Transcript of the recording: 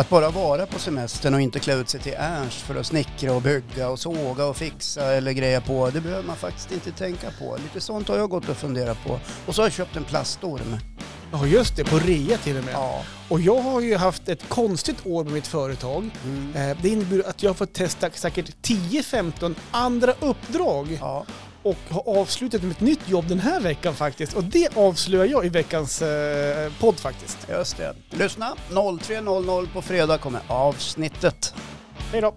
Att bara vara på semestern och inte klä ut sig till Ernst för att snickra och bygga och såga och fixa eller greja på, det behöver man faktiskt inte tänka på. Lite sånt har jag gått och funderat på. Och så har jag köpt en plastorm. Ja just det, på rea till och med. Ja. Och jag har ju haft ett konstigt år med mitt företag. Mm. Eh, Det innebär att jag har fått testa säkert 10-15 andra uppdrag Ja. Och har avslutat med ett nytt jobb den här veckan faktiskt. Och det avslöjar jag i veckans eh, podd faktiskt. Just det. Lyssna, 03.00 på fredag kommer avsnittet. Hej då!